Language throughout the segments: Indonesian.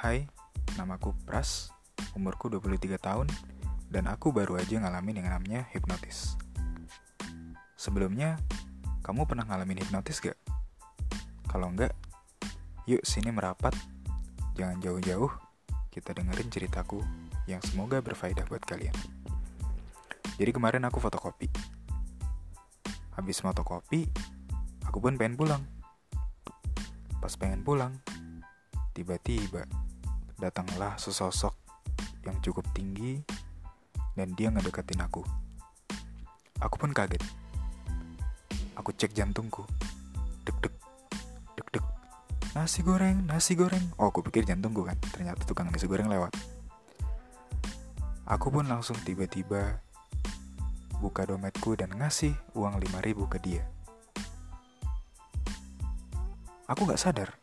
Hai, namaku Pras, umurku 23 tahun, dan aku baru aja ngalamin yang namanya hipnotis. Sebelumnya, kamu pernah ngalamin hipnotis gak? Kalau enggak, yuk sini merapat, jangan jauh-jauh, kita dengerin ceritaku yang semoga berfaedah buat kalian. Jadi kemarin aku fotokopi. Habis fotokopi, aku pun pengen pulang. Pas pengen pulang, tiba-tiba datanglah sesosok yang cukup tinggi dan dia ngedekatin aku. Aku pun kaget. Aku cek jantungku. Dek-dek. Dek-dek. Nasi goreng, nasi goreng. Oh, aku pikir jantungku kan. Ternyata tukang nasi goreng lewat. Aku pun langsung tiba-tiba buka dompetku dan ngasih uang 5000 ke dia. Aku gak sadar.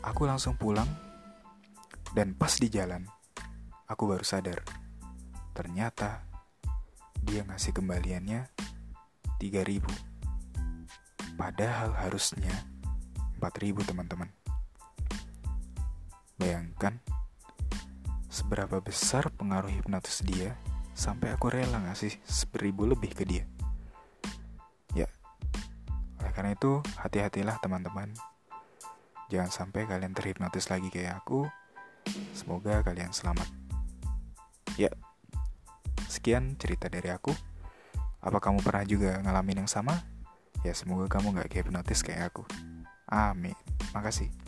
Aku langsung pulang dan pas di jalan, aku baru sadar. Ternyata dia ngasih kembaliannya 3000. Padahal harusnya 4000 teman-teman. Bayangkan seberapa besar pengaruh hipnotis dia sampai aku rela ngasih 1000 lebih ke dia. Ya, oleh karena itu hati-hatilah teman-teman. Jangan sampai kalian terhipnotis lagi kayak aku Semoga kalian selamat. Ya, sekian cerita dari aku. Apa kamu pernah juga ngalamin yang sama? Ya semoga kamu gak kayak hipnotis kayak aku. Amin. Makasih.